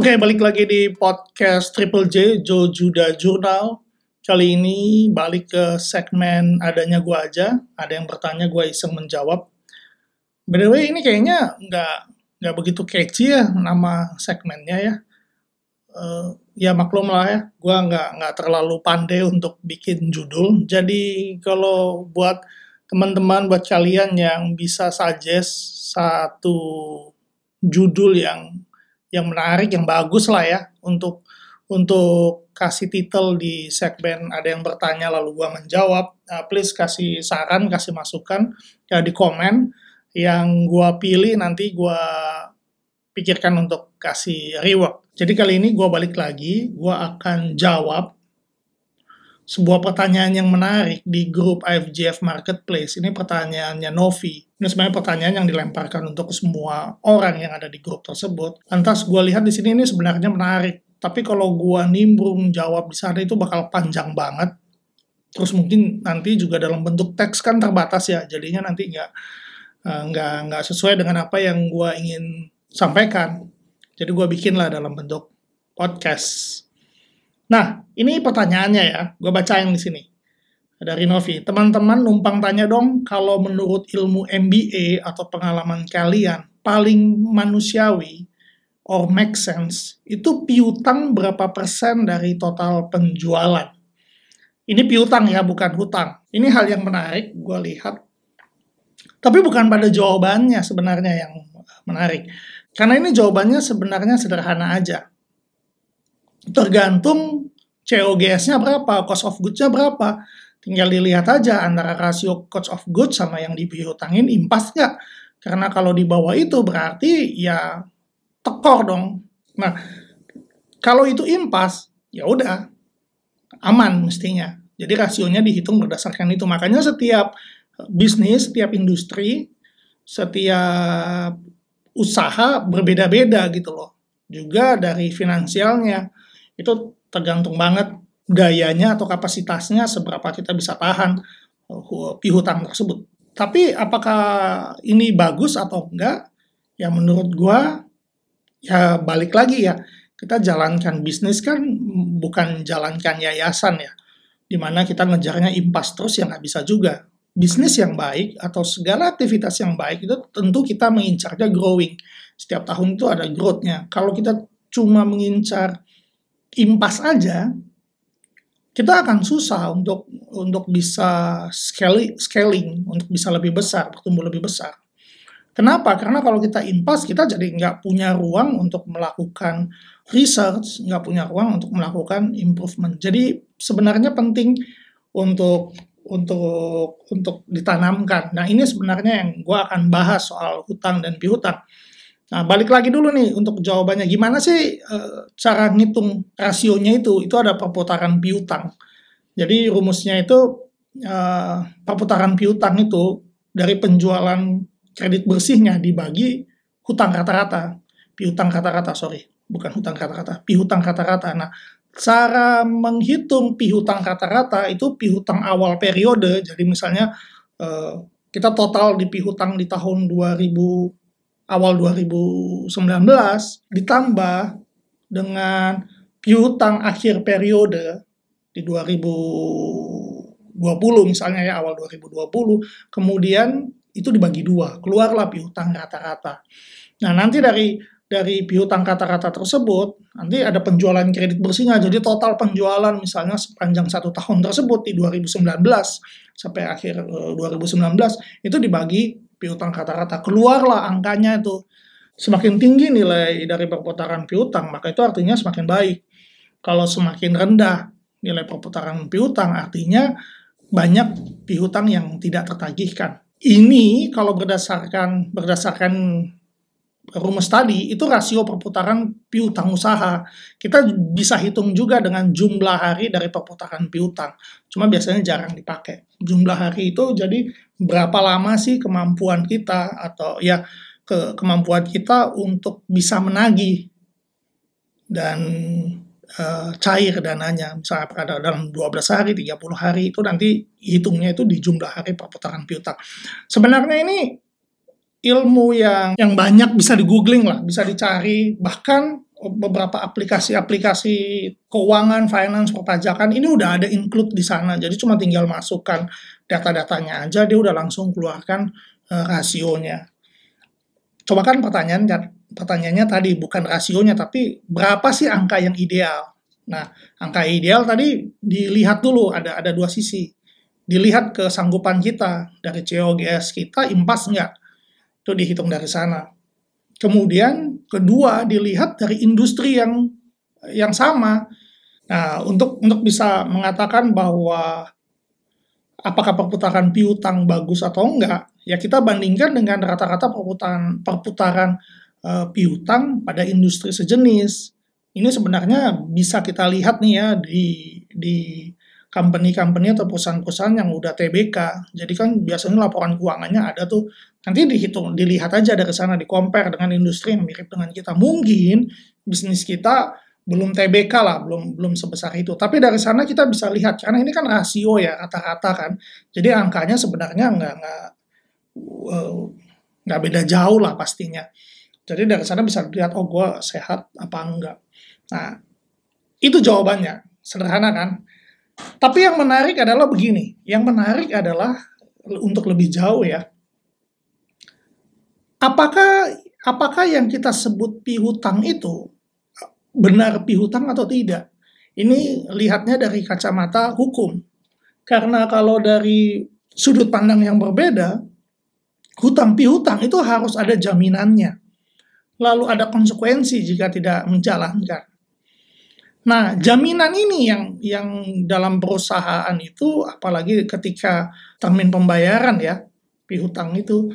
Oke, balik lagi di podcast Triple J, Joe Juda Journal. Kali ini balik ke segmen adanya gua aja. Ada yang bertanya, gua iseng menjawab. By the way, ini kayaknya nggak nggak begitu catchy ya nama segmennya ya. Uh, ya maklum lah ya, gua nggak nggak terlalu pandai untuk bikin judul. Jadi kalau buat teman-teman, buat kalian yang bisa suggest satu judul yang yang menarik, yang bagus lah ya untuk untuk kasih titel di segmen ada yang bertanya lalu gua menjawab. Uh, please kasih saran, kasih masukan ya di komen yang gua pilih nanti gua pikirkan untuk kasih reward. Jadi kali ini gua balik lagi, gua akan jawab sebuah pertanyaan yang menarik di grup IFGF Marketplace. Ini pertanyaannya Novi. Ini sebenarnya pertanyaan yang dilemparkan untuk semua orang yang ada di grup tersebut. Lantas gue lihat di sini ini sebenarnya menarik. Tapi kalau gue nimbrung jawab di sana itu bakal panjang banget. Terus mungkin nanti juga dalam bentuk teks kan terbatas ya. Jadinya nanti nggak eh, nggak nggak sesuai dengan apa yang gue ingin sampaikan. Jadi gue bikin lah dalam bentuk podcast. Nah, ini pertanyaannya ya, gue bacain di sini. Dari Novi, teman-teman numpang tanya dong, kalau menurut ilmu MBA atau pengalaman kalian, paling manusiawi or make sense, itu piutang berapa persen dari total penjualan? Ini piutang ya, bukan hutang. Ini hal yang menarik, gue lihat. Tapi bukan pada jawabannya sebenarnya yang menarik. Karena ini jawabannya sebenarnya sederhana aja tergantung COGS-nya berapa, cost of goods-nya berapa. Tinggal dilihat aja antara rasio cost of goods sama yang dipihutangin impas nggak. Karena kalau di bawah itu berarti ya tekor dong. Nah, kalau itu impas, ya udah aman mestinya. Jadi rasionya dihitung berdasarkan itu. Makanya setiap bisnis, setiap industri, setiap usaha berbeda-beda gitu loh. Juga dari finansialnya itu tergantung banget dayanya atau kapasitasnya seberapa kita bisa tahan piutang tersebut. Tapi apakah ini bagus atau enggak? Ya menurut gua ya balik lagi ya kita jalankan bisnis kan bukan jalankan yayasan ya di mana kita ngejarnya impas terus yang nggak bisa juga bisnis yang baik atau segala aktivitas yang baik itu tentu kita mengincarnya growing setiap tahun itu ada growth-nya kalau kita cuma mengincar impas aja, kita akan susah untuk untuk bisa scaling, scaling untuk bisa lebih besar, bertumbuh lebih besar. Kenapa? Karena kalau kita impas, kita jadi nggak punya ruang untuk melakukan research, nggak punya ruang untuk melakukan improvement. Jadi sebenarnya penting untuk untuk untuk ditanamkan. Nah ini sebenarnya yang gue akan bahas soal hutang dan piutang. Nah, balik lagi dulu nih untuk jawabannya. Gimana sih e, cara ngitung rasionya itu? Itu ada perputaran piutang. Jadi rumusnya itu e, perputaran piutang itu dari penjualan kredit bersihnya dibagi hutang rata-rata. Piutang rata-rata, sorry. Bukan hutang rata-rata, pihutang rata-rata. Nah, cara menghitung pihutang rata-rata itu pihutang awal periode. Jadi misalnya e, kita total di pihutang di tahun 2000 awal 2019 ditambah dengan piutang akhir periode di 2020 misalnya ya awal 2020 kemudian itu dibagi dua keluarlah piutang rata-rata. Nah nanti dari dari piutang rata-rata tersebut nanti ada penjualan kredit bersihnya jadi total penjualan misalnya sepanjang satu tahun tersebut di 2019 sampai akhir 2019 eh, itu dibagi piutang rata-rata keluarlah angkanya itu semakin tinggi nilai dari perputaran piutang maka itu artinya semakin baik kalau semakin rendah nilai perputaran piutang artinya banyak piutang yang tidak tertagihkan ini kalau berdasarkan berdasarkan rumus tadi itu rasio perputaran piutang usaha. Kita bisa hitung juga dengan jumlah hari dari perputaran piutang. Cuma biasanya jarang dipakai. Jumlah hari itu jadi berapa lama sih kemampuan kita atau ya ke kemampuan kita untuk bisa menagih dan e, cair dananya. Misalnya pada dalam 12 hari, 30 hari itu nanti hitungnya itu di jumlah hari perputaran piutang. Sebenarnya ini ilmu yang yang banyak bisa di googling lah, bisa dicari. Bahkan beberapa aplikasi-aplikasi keuangan, finance, perpajakan ini udah ada include di sana. Jadi cuma tinggal masukkan data-datanya aja dia udah langsung keluarkan uh, rasionya. Coba kan pertanyaan pertanyaannya tadi bukan rasionya tapi berapa sih angka yang ideal? Nah, angka ideal tadi dilihat dulu ada ada dua sisi. Dilihat kesanggupan kita dari COGS kita impas enggak? Itu dihitung dari sana. Kemudian kedua dilihat dari industri yang yang sama. Nah, untuk untuk bisa mengatakan bahwa apakah perputaran piutang bagus atau enggak, ya kita bandingkan dengan rata-rata perputaran perputaran uh, piutang pada industri sejenis. Ini sebenarnya bisa kita lihat nih ya di di company-company atau perusahaan-perusahaan yang udah TBK. Jadi kan biasanya laporan keuangannya ada tuh. Nanti dihitung, dilihat aja dari sana, di compare dengan industri yang mirip dengan kita. Mungkin bisnis kita belum TBK lah, belum belum sebesar itu. Tapi dari sana kita bisa lihat karena ini kan rasio ya rata-rata kan. Jadi angkanya sebenarnya nggak nggak uh, nggak beda jauh lah pastinya. Jadi dari sana bisa lihat oh gue sehat apa enggak. Nah itu jawabannya sederhana kan. Tapi yang menarik adalah begini, yang menarik adalah untuk lebih jauh ya. Apakah apakah yang kita sebut pihutang itu benar pihutang atau tidak? Ini lihatnya dari kacamata hukum. Karena kalau dari sudut pandang yang berbeda, hutang pihutang itu harus ada jaminannya. Lalu ada konsekuensi jika tidak menjalankan. Nah, jaminan ini yang yang dalam perusahaan itu, apalagi ketika termin pembayaran ya, pihutang itu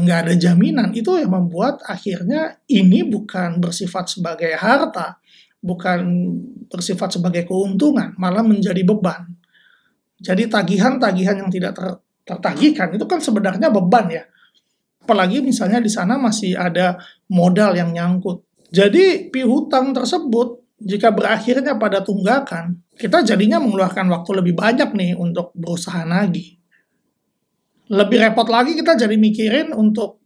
nggak ada jaminan, itu yang membuat akhirnya ini bukan bersifat sebagai harta, bukan bersifat sebagai keuntungan, malah menjadi beban. Jadi tagihan-tagihan yang tidak ter, tertagihkan itu kan sebenarnya beban ya. Apalagi misalnya di sana masih ada modal yang nyangkut. Jadi pihutang tersebut jika berakhirnya pada tunggakan, kita jadinya mengeluarkan waktu lebih banyak nih untuk berusaha nagih. Lebih repot lagi kita jadi mikirin untuk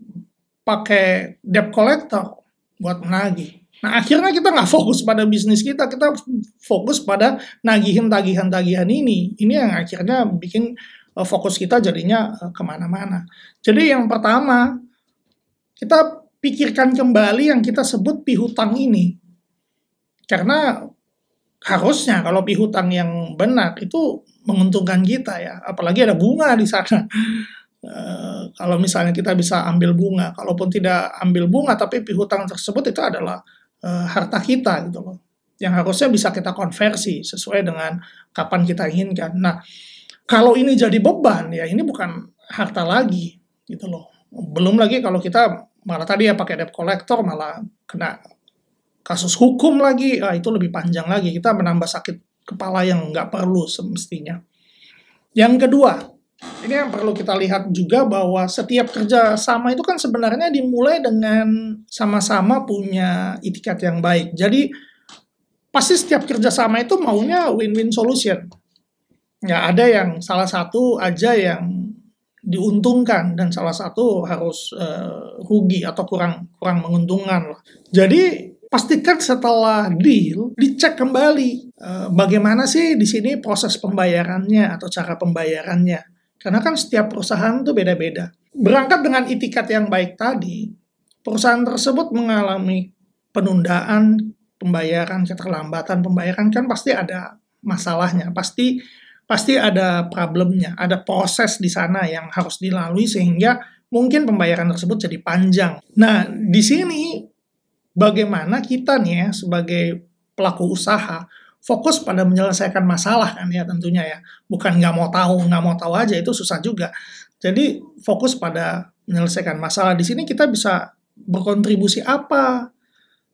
pakai debt collector buat menagih. Nah akhirnya kita nggak fokus pada bisnis kita, kita fokus pada nagihin tagihan-tagihan ini. Ini yang akhirnya bikin uh, fokus kita jadinya uh, ke mana-mana. Jadi yang pertama, kita pikirkan kembali yang kita sebut pihutang ini karena harusnya kalau pihutang yang benar itu menguntungkan kita ya, apalagi ada bunga di sana. Uh, kalau misalnya kita bisa ambil bunga, kalaupun tidak ambil bunga tapi pihutang tersebut itu adalah uh, harta kita gitu loh. Yang harusnya bisa kita konversi sesuai dengan kapan kita inginkan. Nah, kalau ini jadi beban ya ini bukan harta lagi gitu loh. Belum lagi kalau kita malah tadi ya pakai debt collector malah kena kasus hukum lagi, ah, itu lebih panjang lagi. Kita menambah sakit kepala yang nggak perlu semestinya. Yang kedua, ini yang perlu kita lihat juga bahwa setiap kerja sama itu kan sebenarnya dimulai dengan sama-sama punya itikat yang baik. Jadi pasti setiap kerja sama itu maunya win-win solution. Nggak ada yang salah satu aja yang diuntungkan dan salah satu harus uh, rugi atau kurang kurang menguntungkan lah. Jadi pastikan setelah deal dicek kembali uh, bagaimana sih di sini proses pembayarannya atau cara pembayarannya. Karena kan setiap perusahaan itu beda-beda. Berangkat dengan itikat yang baik tadi, perusahaan tersebut mengalami penundaan pembayaran, keterlambatan pembayaran kan pasti ada masalahnya, pasti pasti ada problemnya, ada proses di sana yang harus dilalui sehingga mungkin pembayaran tersebut jadi panjang. Nah, di sini bagaimana kita nih ya sebagai pelaku usaha fokus pada menyelesaikan masalah kan ya tentunya ya. Bukan nggak mau tahu nggak mau tahu aja itu susah juga. Jadi fokus pada menyelesaikan masalah. Di sini kita bisa berkontribusi apa?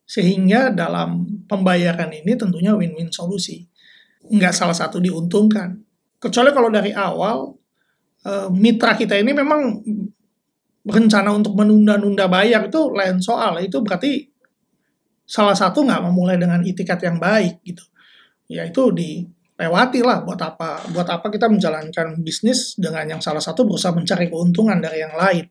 Sehingga dalam pembayaran ini tentunya win-win solusi. Nggak salah satu diuntungkan. Kecuali kalau dari awal eh, mitra kita ini memang rencana untuk menunda-nunda bayar itu lain soal. Itu berarti salah satu nggak memulai dengan itikat yang baik gitu ya itu dilewati lah buat apa buat apa kita menjalankan bisnis dengan yang salah satu berusaha mencari keuntungan dari yang lain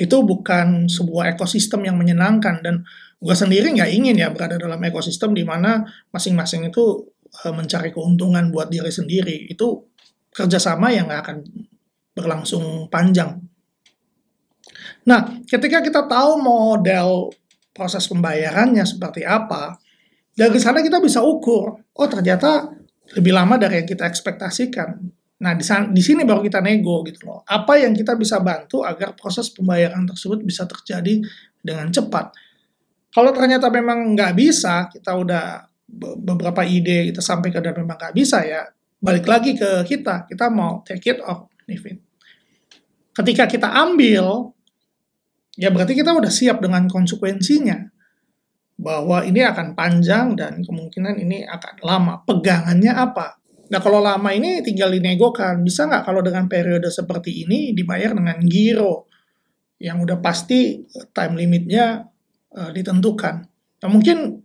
itu bukan sebuah ekosistem yang menyenangkan dan gue sendiri nggak ingin ya berada dalam ekosistem di mana masing-masing itu uh, mencari keuntungan buat diri sendiri. Itu kerjasama yang nggak akan berlangsung panjang. Nah, ketika kita tahu model proses pembayarannya seperti apa, dari sana kita bisa ukur, oh ternyata lebih lama dari yang kita ekspektasikan. Nah, di, sana, di sini baru kita nego gitu loh. Apa yang kita bisa bantu agar proses pembayaran tersebut bisa terjadi dengan cepat. Kalau ternyata memang nggak bisa, kita udah beberapa ide kita sampaikan dan memang nggak bisa ya, balik lagi ke kita. Kita mau take it or leave it. Ketika kita ambil, ya berarti kita udah siap dengan konsekuensinya bahwa ini akan panjang dan kemungkinan ini akan lama. Pegangannya apa? Nah kalau lama ini tinggal dinegokan, bisa nggak kalau dengan periode seperti ini dibayar dengan giro yang udah pasti eh, time limitnya uh, ditentukan. Nah mungkin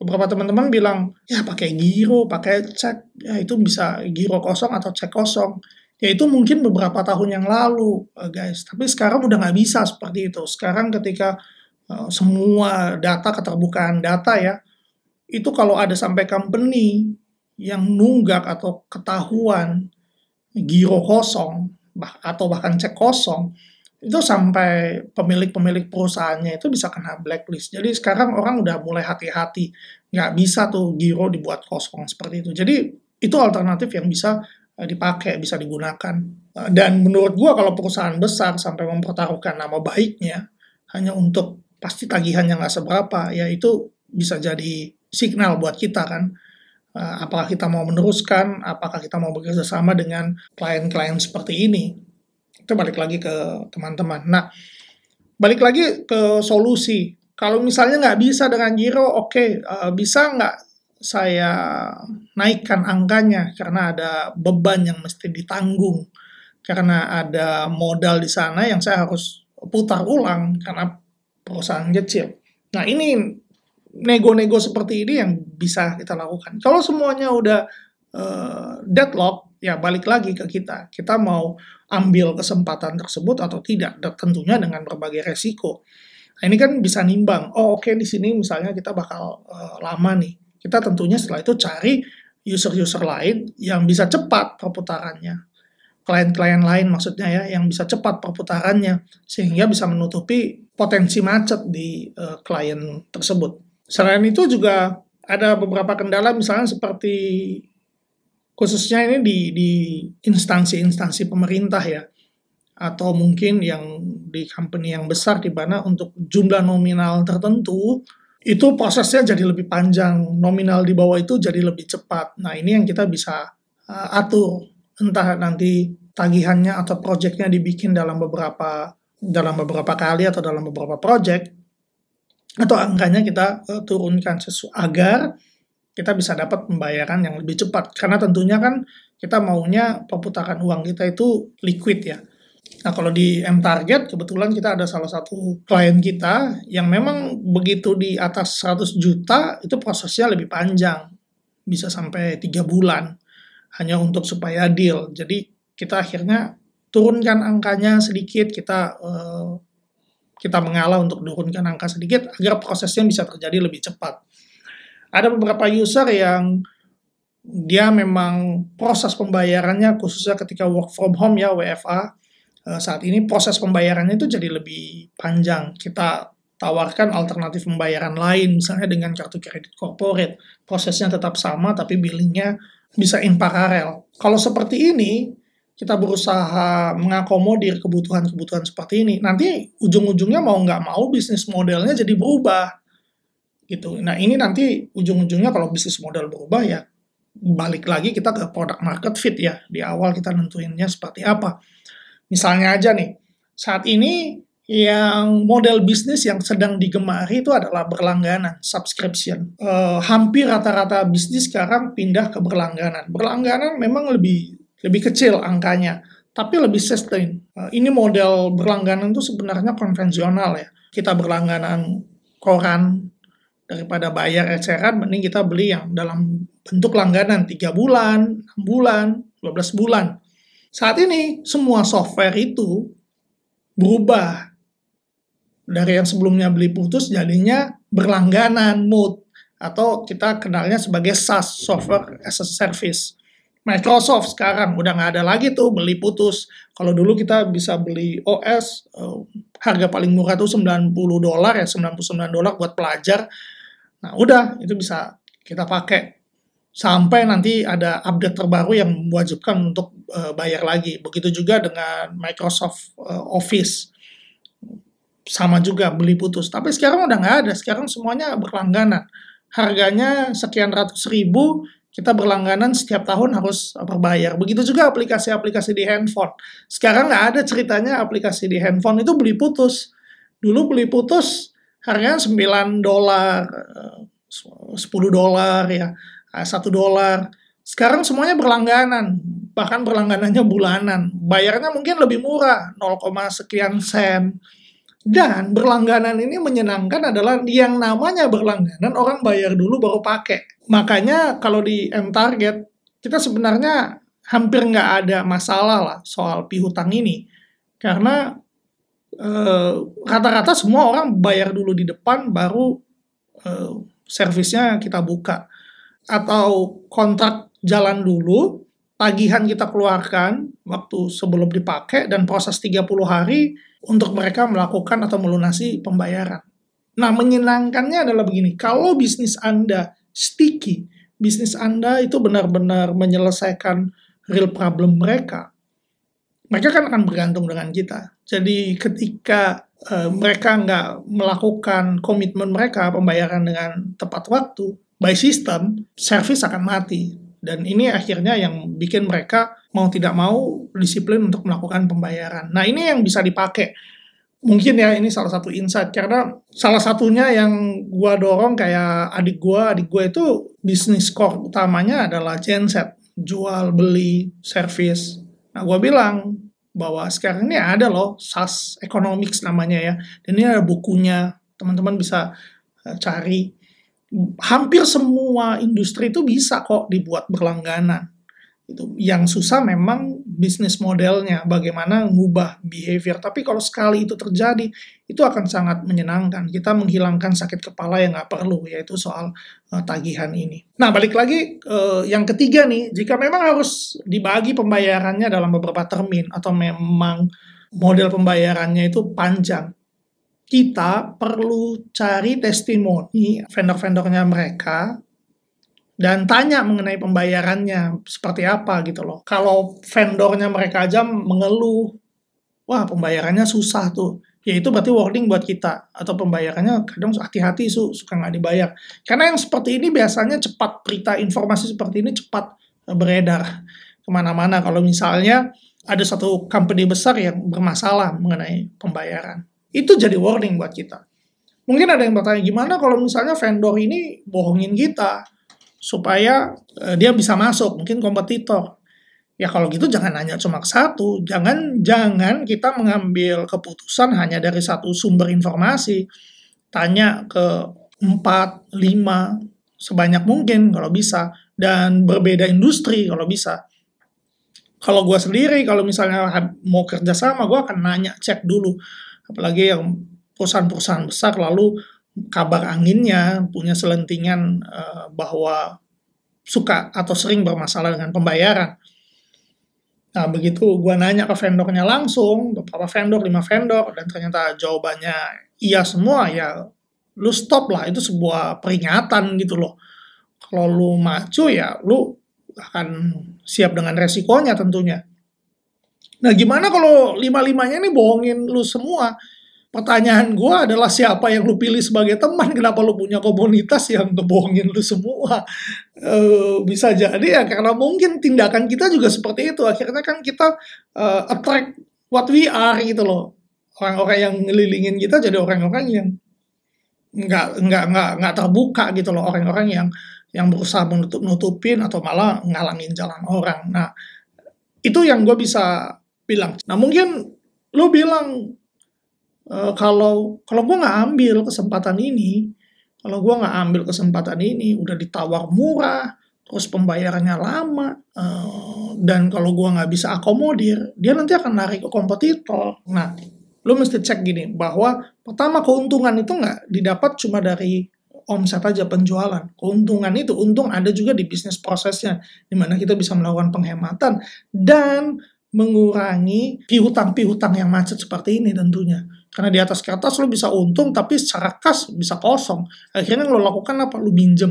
beberapa teman-teman bilang ya pakai giro, pakai cek, ya itu bisa giro kosong atau cek kosong. Ya itu mungkin beberapa tahun yang lalu uh, guys, tapi sekarang udah nggak bisa seperti itu. Sekarang ketika uh, semua data keterbukaan data ya, itu kalau ada sampai company yang nunggak atau ketahuan giro kosong bah atau bahkan cek kosong itu sampai pemilik-pemilik perusahaannya itu bisa kena blacklist. Jadi sekarang orang udah mulai hati-hati, nggak bisa tuh giro dibuat kosong seperti itu. Jadi itu alternatif yang bisa eh, dipakai, bisa digunakan. Eh, dan menurut gua kalau perusahaan besar sampai mempertaruhkan nama baiknya hanya untuk pasti tagihannya nggak seberapa, ya itu bisa jadi signal buat kita kan Eh, apakah kita mau meneruskan, apakah kita mau bekerja sama dengan klien-klien seperti ini. Itu balik lagi ke teman-teman. Nah, balik lagi ke solusi. Kalau misalnya nggak bisa dengan giro, oke, okay, eh, bisa nggak saya naikkan angkanya karena ada beban yang mesti ditanggung, karena ada modal di sana yang saya harus putar ulang karena perusahaan kecil. Nah ini nego-nego seperti ini yang bisa kita lakukan. Kalau semuanya udah uh, deadlock, ya balik lagi ke kita. Kita mau ambil kesempatan tersebut atau tidak, tentunya dengan berbagai resiko. Nah, ini kan bisa nimbang. Oh, oke okay, di sini misalnya kita bakal uh, lama nih. Kita tentunya setelah itu cari user-user lain yang bisa cepat perputarannya. Klien-klien lain maksudnya ya, yang bisa cepat perputarannya sehingga bisa menutupi potensi macet di uh, klien tersebut. Selain itu juga ada beberapa kendala misalnya seperti khususnya ini di instansi-instansi pemerintah ya atau mungkin yang di company yang besar di mana untuk jumlah nominal tertentu itu prosesnya jadi lebih panjang. Nominal di bawah itu jadi lebih cepat. Nah ini yang kita bisa uh, atur entah nanti tagihannya atau proyeknya dibikin dalam beberapa dalam beberapa kali atau dalam beberapa project atau angkanya kita uh, turunkan sesu agar kita bisa dapat pembayaran yang lebih cepat. Karena tentunya kan kita maunya perputaran uang kita itu liquid ya. Nah kalau di M Target kebetulan kita ada salah satu klien kita yang memang begitu di atas 100 juta itu prosesnya lebih panjang. Bisa sampai tiga bulan hanya untuk supaya deal. Jadi kita akhirnya turunkan angkanya sedikit kita uh, kita mengalah untuk turunkan angka sedikit agar prosesnya bisa terjadi lebih cepat. Ada beberapa user yang dia memang proses pembayarannya khususnya ketika work from home ya WFA eh, saat ini proses pembayarannya itu jadi lebih panjang. Kita tawarkan alternatif pembayaran lain misalnya dengan kartu kredit corporate. Prosesnya tetap sama tapi billingnya bisa in paralel. Kalau seperti ini kita berusaha mengakomodir kebutuhan-kebutuhan seperti ini, nanti ujung-ujungnya mau nggak mau bisnis modelnya jadi berubah. gitu. Nah ini nanti ujung-ujungnya kalau bisnis model berubah ya balik lagi kita ke product market fit ya. Di awal kita nentuinnya seperti apa. Misalnya aja nih, saat ini yang model bisnis yang sedang digemari itu adalah berlangganan, subscription. E, hampir rata-rata bisnis sekarang pindah ke berlangganan. Berlangganan memang lebih lebih kecil angkanya, tapi lebih sustain. Eh, ini model berlangganan itu sebenarnya konvensional ya. Kita berlangganan koran daripada bayar eceran, mending kita beli yang dalam bentuk langganan 3 bulan, 6 bulan, 12 bulan. Saat ini semua software itu berubah dari yang sebelumnya beli putus jadinya berlangganan, mood, atau kita kenalnya sebagai SaaS, Software as a Service. Microsoft sekarang udah nggak ada lagi tuh beli putus. Kalau dulu kita bisa beli OS uh, eh, harga paling murah tuh 90 dolar ya 99 dolar buat pelajar. Nah udah itu bisa kita pakai sampai nanti ada update terbaru yang mewajibkan untuk uh, bayar lagi. Begitu juga dengan Microsoft uh, Office sama juga beli putus. Tapi sekarang udah nggak ada. Sekarang semuanya berlangganan. Harganya sekian ratus ribu kita berlangganan setiap tahun harus berbayar. Begitu juga aplikasi-aplikasi di handphone. Sekarang nggak ada ceritanya aplikasi di handphone itu beli putus. Dulu beli putus harganya 9 dolar, 10 eh, dolar ya, 1 eh, dolar. Sekarang semuanya berlangganan, bahkan berlangganannya bulanan. Bayarnya mungkin lebih murah, 0, sekian sen. Dan berlangganan ini menyenangkan adalah yang namanya berlangganan orang bayar dulu baru pakai. Makanya kalau di M Target kita sebenarnya hampir nggak ada masalah lah soal pihutang ini. Karena eh, rata-rata eh, semua orang bayar dulu di depan baru eh, servisnya kita buka. Atau kontrak jalan dulu, tagihan kita keluarkan waktu sebelum dipakai dan proses 30 hari untuk mereka melakukan atau melunasi pembayaran. Nah, menyenangkannya adalah begini, kalau bisnis Anda sticky, bisnis Anda itu benar-benar menyelesaikan real problem mereka, mereka kan akan bergantung dengan kita. Jadi ketika uh, mereka nggak melakukan komitmen mereka pembayaran dengan tepat waktu, by system, service akan mati. Dan ini akhirnya yang bikin mereka mau tidak mau disiplin untuk melakukan pembayaran. Nah ini yang bisa dipakai. Mungkin ya ini salah satu insight karena salah satunya yang gua dorong kayak adik gua, adik gua itu bisnis core utamanya adalah genset, jual beli service. Nah gua bilang bahwa sekarang ini ada loh SaaS Economics namanya ya, dan ini ada bukunya teman-teman bisa eh, cari hampir semua industri itu bisa kok dibuat berlangganan. Itu yang susah memang bisnis modelnya, bagaimana ngubah behavior. Tapi kalau sekali itu terjadi, itu akan sangat menyenangkan. Kita menghilangkan sakit kepala yang nggak perlu, yaitu soal uh, tagihan ini. Nah, balik lagi uh, yang ketiga nih, jika memang harus dibagi pembayarannya dalam beberapa termin atau memang model pembayarannya itu panjang, kita perlu cari testimoni vendor-vendornya mereka dan tanya mengenai pembayarannya seperti apa gitu loh. Kalau vendornya mereka aja mengeluh, wah pembayarannya susah tuh. Ya itu berarti warning buat kita. Atau pembayarannya kadang hati-hati su, suka nggak dibayar. Karena yang seperti ini biasanya cepat, berita informasi seperti ini cepat beredar ke mana-mana. Kalau misalnya ada satu company besar yang bermasalah mengenai pembayaran itu jadi warning buat kita. Mungkin ada yang bertanya, gimana kalau misalnya vendor ini bohongin kita supaya uh, dia bisa masuk, mungkin kompetitor. Ya kalau gitu jangan hanya cuma satu, jangan jangan kita mengambil keputusan hanya dari satu sumber informasi. Tanya ke empat, lima, sebanyak mungkin kalau bisa, dan berbeda industri kalau bisa. Kalau gue sendiri, kalau misalnya mau kerja sama, gue akan nanya, cek dulu apalagi yang perusahaan-perusahaan besar lalu kabar anginnya punya selentingan uh, bahwa suka atau sering bermasalah dengan pembayaran. Nah, begitu gue nanya ke vendornya langsung, beberapa vendor, lima vendor, dan ternyata jawabannya iya semua, ya lu stop lah, itu sebuah peringatan gitu loh. Kalau lu maju ya lu akan siap dengan resikonya tentunya. Nah gimana kalau lima-limanya ini bohongin lu semua? Pertanyaan gue adalah siapa yang lu pilih sebagai teman? Kenapa lu punya komunitas yang ngebohongin lu semua? E, bisa jadi ya karena mungkin tindakan kita juga seperti itu. Akhirnya kan kita uh, attract what we are gitu loh. Orang-orang yang ngelilingin kita jadi orang-orang yang nggak nggak nggak nggak terbuka gitu loh orang-orang yang yang berusaha menutup nutupin atau malah ngalangin jalan orang. Nah itu yang gue bisa bilang. Nah mungkin lo bilang e, kalau kalau gue nggak ambil kesempatan ini, kalau gue nggak ambil kesempatan ini, udah ditawar murah, terus pembayarannya lama, e, dan kalau gue nggak bisa akomodir, dia nanti akan lari ke kompetitor. Nah Lu mesti cek gini, bahwa pertama keuntungan itu nggak didapat cuma dari omset aja penjualan. Keuntungan itu untung ada juga di bisnis prosesnya, di mana kita bisa melakukan penghematan dan mengurangi piutang-piutang yang macet seperti ini tentunya. Karena di atas kertas lo bisa untung, tapi secara kas bisa kosong. Akhirnya lo lakukan apa? Lo minjem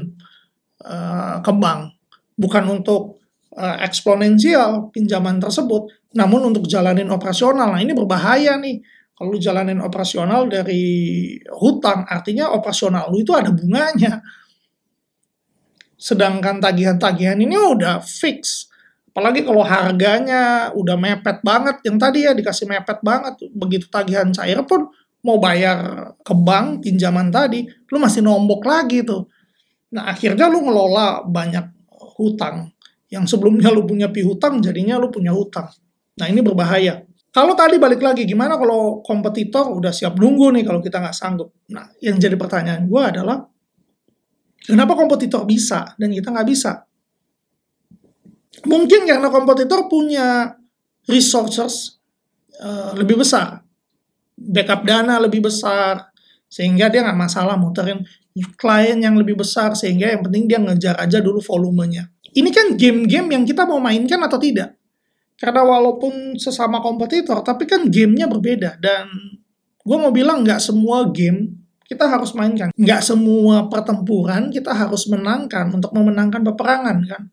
uh, ke bank. Bukan untuk uh, eksponensial pinjaman tersebut, namun untuk jalanin operasional. Nah ini berbahaya nih. Kalau jalanin operasional dari hutang, artinya operasional lu itu ada bunganya. Sedangkan tagihan-tagihan ini udah fix. Apalagi kalau harganya udah mepet banget, yang tadi ya dikasih mepet banget, begitu tagihan cair pun mau bayar ke bank pinjaman tadi, lu masih nombok lagi tuh. Nah akhirnya lu ngelola banyak hutang. Yang sebelumnya lu punya pihutang, jadinya lu punya hutang. Nah ini berbahaya. Kalau tadi balik lagi, gimana kalau kompetitor udah siap nunggu nih kalau kita nggak sanggup? Nah, yang jadi pertanyaan gue adalah, kenapa kompetitor bisa dan kita nggak bisa? Mungkin karena kompetitor punya resources uh, lebih besar, backup dana lebih besar, sehingga dia nggak masalah muterin klien yang lebih besar, sehingga yang penting dia ngejar aja dulu volumenya. Ini kan game-game yang kita mau mainkan atau tidak. Karena walaupun sesama kompetitor, tapi kan gamenya berbeda. Dan gue mau bilang nggak semua game kita harus mainkan. Nggak semua pertempuran kita harus menangkan untuk memenangkan peperangan kan.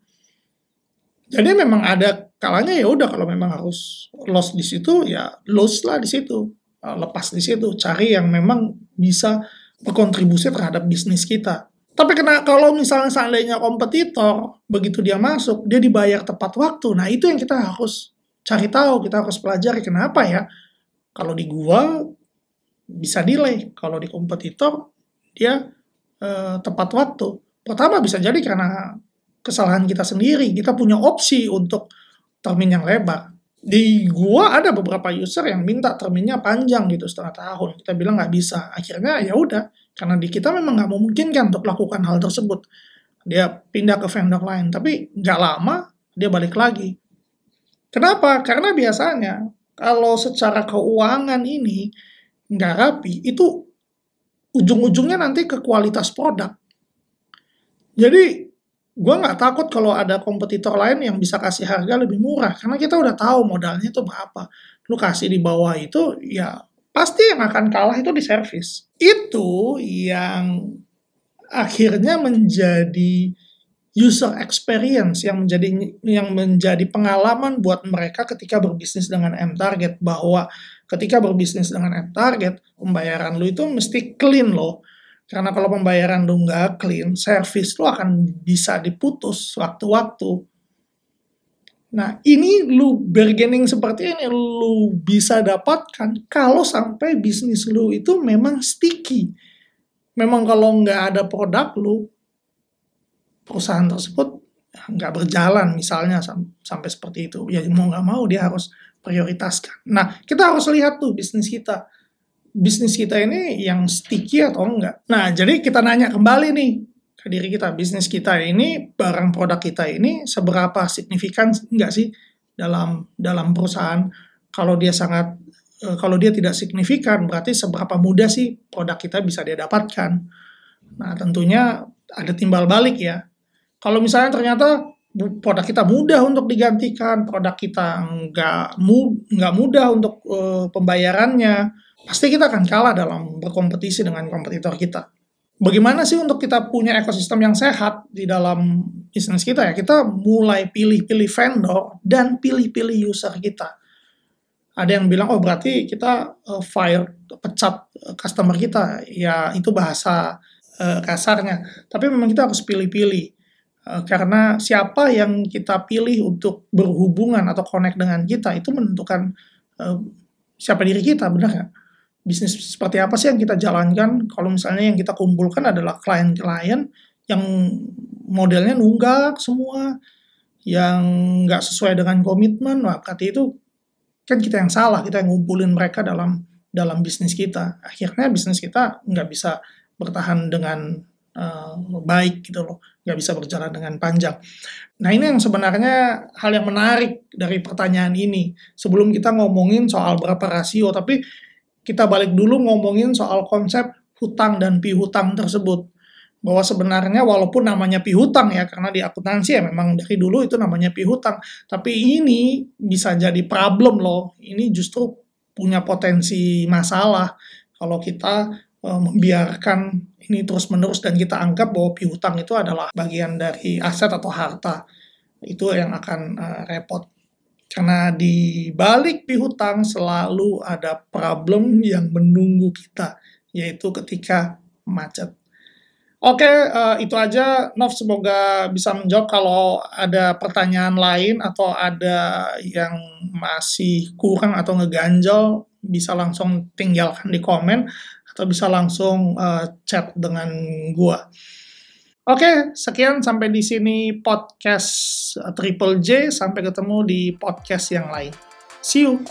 Jadi memang ada kalanya ya udah kalau memang harus loss di situ ya loss lah di situ, uh, lepas di situ, cari yang memang bisa berkontribusi terhadap bisnis kita. Tapi kena kalau misalnya seandainya kompetitor begitu dia masuk dia dibayar tepat waktu, nah itu yang kita harus cari tahu, kita harus pelajari kenapa ya. Kalau di gua bisa delay, kalau di kompetitor dia uh, tepat waktu. Pertama bisa jadi karena kesalahan kita sendiri. Kita punya opsi untuk termin yang lebar. Di gua ada beberapa user yang minta terminnya panjang gitu setengah tahun. Kita bilang nggak bisa. Akhirnya ya udah, karena di kita memang nggak memungkinkan untuk lakukan hal tersebut. Dia pindah ke vendor lain, tapi nggak lama dia balik lagi. Kenapa? Karena biasanya kalau secara keuangan ini nggak rapi, itu ujung-ujungnya nanti ke kualitas produk. Jadi gue nggak takut kalau ada kompetitor lain yang bisa kasih harga lebih murah karena kita udah tahu modalnya itu berapa. Lu kasih di bawah itu ya pasti yang akan kalah itu di servis itu yang akhirnya menjadi user experience yang menjadi yang menjadi pengalaman buat mereka ketika berbisnis dengan M target bahwa ketika berbisnis dengan M target pembayaran lu itu mesti clean loh karena kalau pembayaran lu nggak clean, service lu akan bisa diputus waktu-waktu. Nah, ini lu bargaining seperti ini lu bisa dapatkan kalau sampai bisnis lu itu memang sticky. Memang kalau nggak ada produk lu, perusahaan tersebut nggak berjalan misalnya sampai seperti itu. Ya mau nggak mau dia harus prioritaskan. Nah, kita harus lihat tuh bisnis kita bisnis kita ini yang sticky atau enggak. Nah, jadi kita nanya kembali nih ke diri kita, bisnis kita ini, barang produk kita ini seberapa signifikan enggak sih dalam dalam perusahaan? Kalau dia sangat eh, kalau dia tidak signifikan, berarti seberapa mudah sih produk kita bisa dia dapatkan? Nah, tentunya ada timbal balik ya. Kalau misalnya ternyata produk kita mudah untuk digantikan, produk kita nggak mu, mudah untuk uh, pembayarannya, pasti kita akan kalah dalam berkompetisi dengan kompetitor kita. Bagaimana sih untuk kita punya ekosistem yang sehat di dalam bisnis kita ya? Kita mulai pilih-pilih vendor dan pilih-pilih user kita. Ada yang bilang, oh berarti kita uh, fire, pecat customer kita. Ya itu bahasa uh, kasarnya. Tapi memang kita harus pilih-pilih. Karena siapa yang kita pilih untuk berhubungan atau connect dengan kita itu menentukan siapa diri kita, benar nggak? Bisnis seperti apa sih yang kita jalankan? Kalau misalnya yang kita kumpulkan adalah klien-klien yang modelnya nunggak semua yang nggak sesuai dengan komitmen berarti itu kan kita yang salah kita yang ngumpulin mereka dalam dalam bisnis kita. Akhirnya bisnis kita nggak bisa bertahan dengan uh, baik gitu loh nggak bisa berjalan dengan panjang. Nah ini yang sebenarnya hal yang menarik dari pertanyaan ini. Sebelum kita ngomongin soal berapa rasio tapi kita balik dulu ngomongin soal konsep hutang dan pihutang tersebut. Bahwa sebenarnya walaupun namanya pihutang ya, karena di akuntansi ya memang dari dulu itu namanya pihutang. Tapi ini bisa jadi problem loh. Ini justru punya potensi masalah kalau kita uh, membiarkan ini terus-menerus dan kita anggap bahwa pihutang itu adalah bagian dari aset atau harta. Itu yang akan uh, repot. Karena di balik pihutang selalu ada problem yang menunggu kita, yaitu ketika macet. Oke, uh, itu aja. Nov semoga bisa menjawab kalau ada pertanyaan lain atau ada yang masih kurang atau ngeganjel, bisa langsung tinggalkan di komen atau bisa langsung uh, chat dengan gua. Oke, sekian sampai di sini podcast Triple J. Sampai ketemu di podcast yang lain. See you.